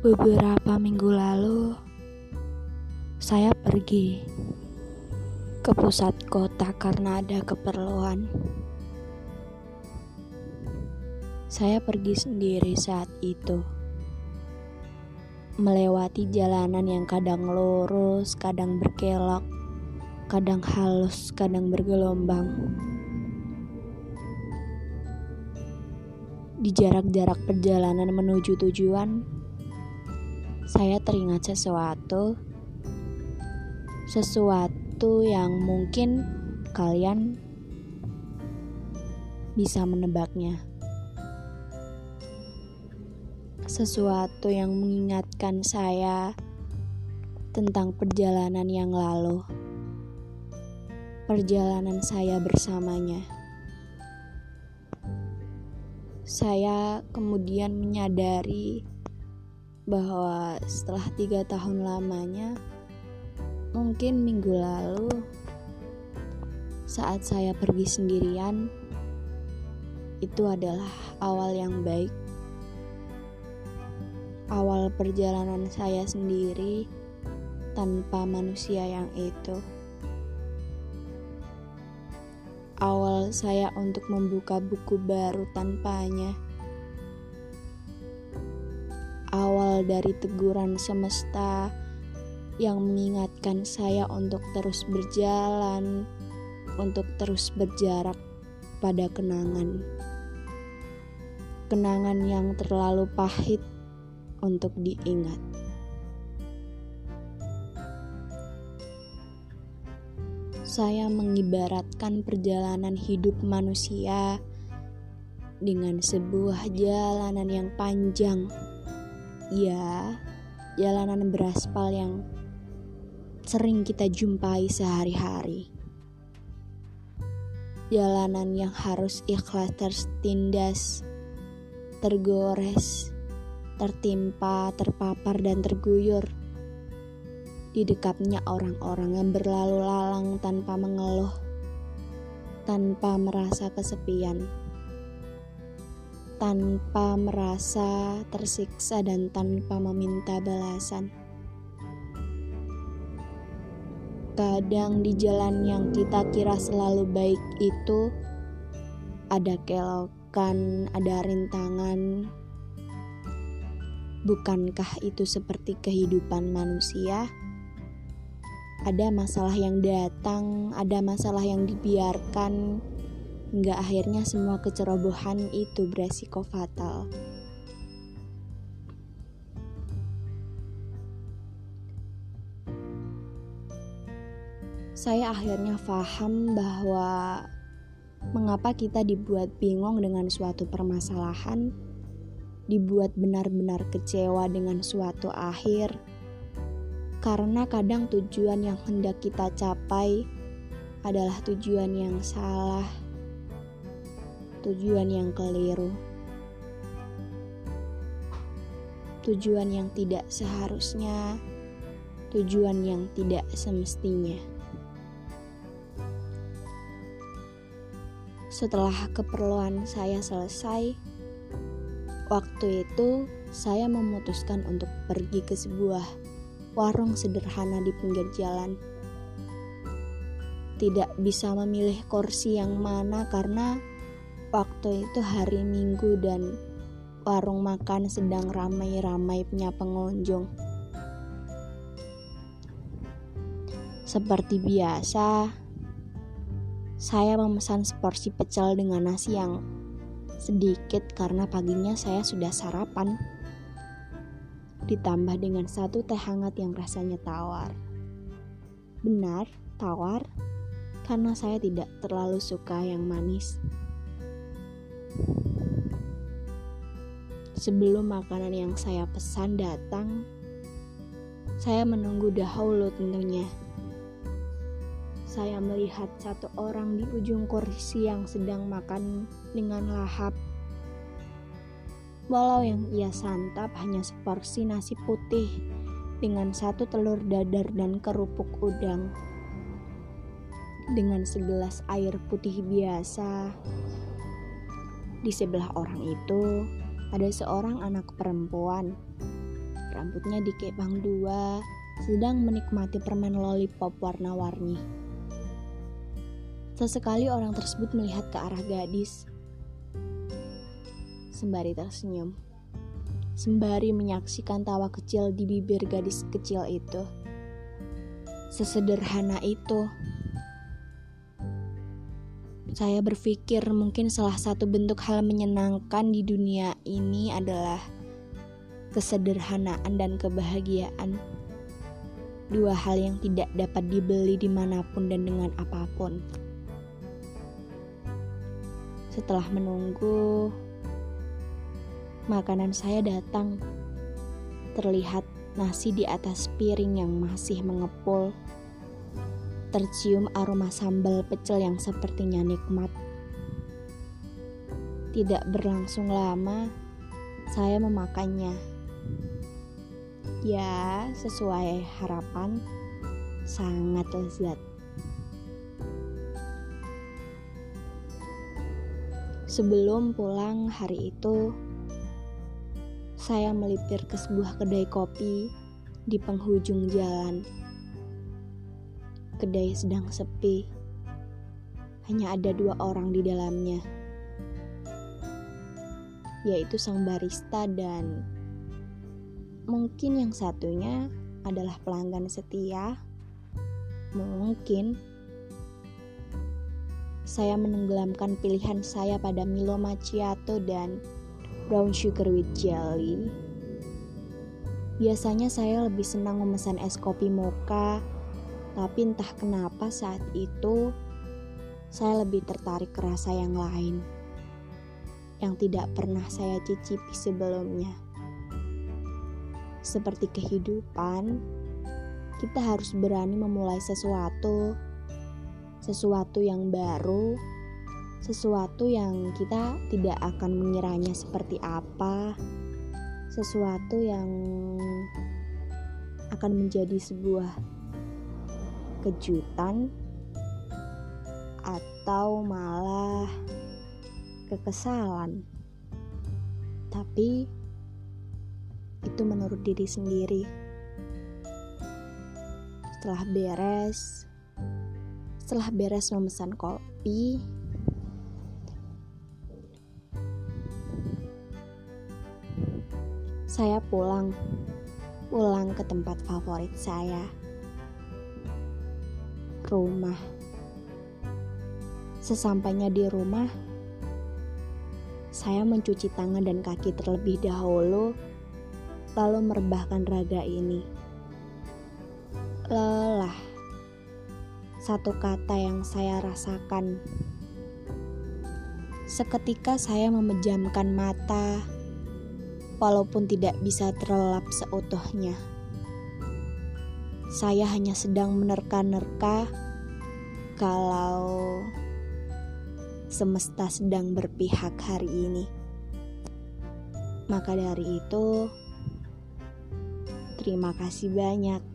Beberapa minggu lalu, saya pergi ke pusat kota karena ada keperluan. Saya pergi sendiri saat itu, melewati jalanan yang kadang lurus, kadang berkelok, kadang halus, kadang bergelombang. Di jarak-jarak perjalanan menuju tujuan, saya teringat sesuatu, sesuatu yang mungkin kalian bisa menebaknya. Sesuatu yang mengingatkan saya tentang perjalanan yang lalu, perjalanan saya bersamanya. Saya kemudian menyadari bahwa setelah tiga tahun lamanya, mungkin minggu lalu, saat saya pergi sendirian, itu adalah awal yang baik. Awal perjalanan saya sendiri tanpa manusia yang itu. awal saya untuk membuka buku baru tanpanya. Awal dari teguran semesta yang mengingatkan saya untuk terus berjalan, untuk terus berjarak pada kenangan. Kenangan yang terlalu pahit untuk diingat. saya mengibaratkan perjalanan hidup manusia dengan sebuah jalanan yang panjang. Ya, jalanan beraspal yang sering kita jumpai sehari-hari. Jalanan yang harus ikhlas tertindas, tergores, tertimpa, terpapar, dan terguyur di dekatnya orang-orang yang berlalu lalang tanpa mengeluh, tanpa merasa kesepian, tanpa merasa tersiksa, dan tanpa meminta balasan. Kadang di jalan yang kita kira selalu baik itu ada kelokan, ada rintangan. Bukankah itu seperti kehidupan manusia? ada masalah yang datang, ada masalah yang dibiarkan, hingga akhirnya semua kecerobohan itu beresiko fatal. Saya akhirnya paham bahwa mengapa kita dibuat bingung dengan suatu permasalahan, dibuat benar-benar kecewa dengan suatu akhir karena kadang tujuan yang hendak kita capai adalah tujuan yang salah, tujuan yang keliru, tujuan yang tidak seharusnya, tujuan yang tidak semestinya. Setelah keperluan saya selesai, waktu itu saya memutuskan untuk pergi ke sebuah warung sederhana di pinggir jalan. Tidak bisa memilih kursi yang mana karena waktu itu hari Minggu dan warung makan sedang ramai-ramai punya pengunjung. Seperti biasa, saya memesan seporsi pecel dengan nasi yang sedikit karena paginya saya sudah sarapan ditambah dengan satu teh hangat yang rasanya tawar. Benar, tawar, karena saya tidak terlalu suka yang manis. Sebelum makanan yang saya pesan datang, saya menunggu dahulu tentunya. Saya melihat satu orang di ujung kursi yang sedang makan dengan lahap Walau yang ia santap hanya seporsi nasi putih dengan satu telur dadar dan kerupuk udang. Dengan segelas air putih biasa. Di sebelah orang itu ada seorang anak perempuan rambutnya dikepang dua, sedang menikmati permen lollipop warna-warni. Sesekali orang tersebut melihat ke arah gadis, sembari tersenyum, sembari menyaksikan tawa kecil di bibir gadis kecil itu. Sesederhana itu. Saya berpikir mungkin salah satu bentuk hal menyenangkan di dunia ini adalah kesederhanaan dan kebahagiaan. Dua hal yang tidak dapat dibeli di mana pun dan dengan apa pun. Setelah menunggu, makanan saya datang. Terlihat nasi di atas piring yang masih mengepul. Tercium aroma sambal pecel yang sepertinya nikmat. Tidak berlangsung lama, saya memakannya. Ya, sesuai harapan, sangat lezat. Sebelum pulang hari itu, saya melipir ke sebuah kedai kopi di penghujung jalan. Kedai sedang sepi, hanya ada dua orang di dalamnya, yaitu sang barista dan mungkin yang satunya adalah pelanggan setia. Mungkin saya menenggelamkan pilihan saya pada Milo Macchiato dan brown sugar with jelly. Biasanya saya lebih senang memesan es kopi mocha, tapi entah kenapa saat itu saya lebih tertarik ke rasa yang lain yang tidak pernah saya cicipi sebelumnya. Seperti kehidupan, kita harus berani memulai sesuatu sesuatu yang baru, sesuatu yang kita tidak akan mengiranya seperti apa, sesuatu yang akan menjadi sebuah kejutan atau malah kekesalan. Tapi itu menurut diri sendiri. Setelah beres, setelah beres memesan kopi, saya pulang, pulang ke tempat favorit saya, rumah. Sesampainya di rumah, saya mencuci tangan dan kaki terlebih dahulu, lalu merebahkan raga ini. Lelah satu kata yang saya rasakan. Seketika saya memejamkan mata, walaupun tidak bisa terlelap seutuhnya. Saya hanya sedang menerka-nerka kalau semesta sedang berpihak hari ini. Maka dari itu, terima kasih banyak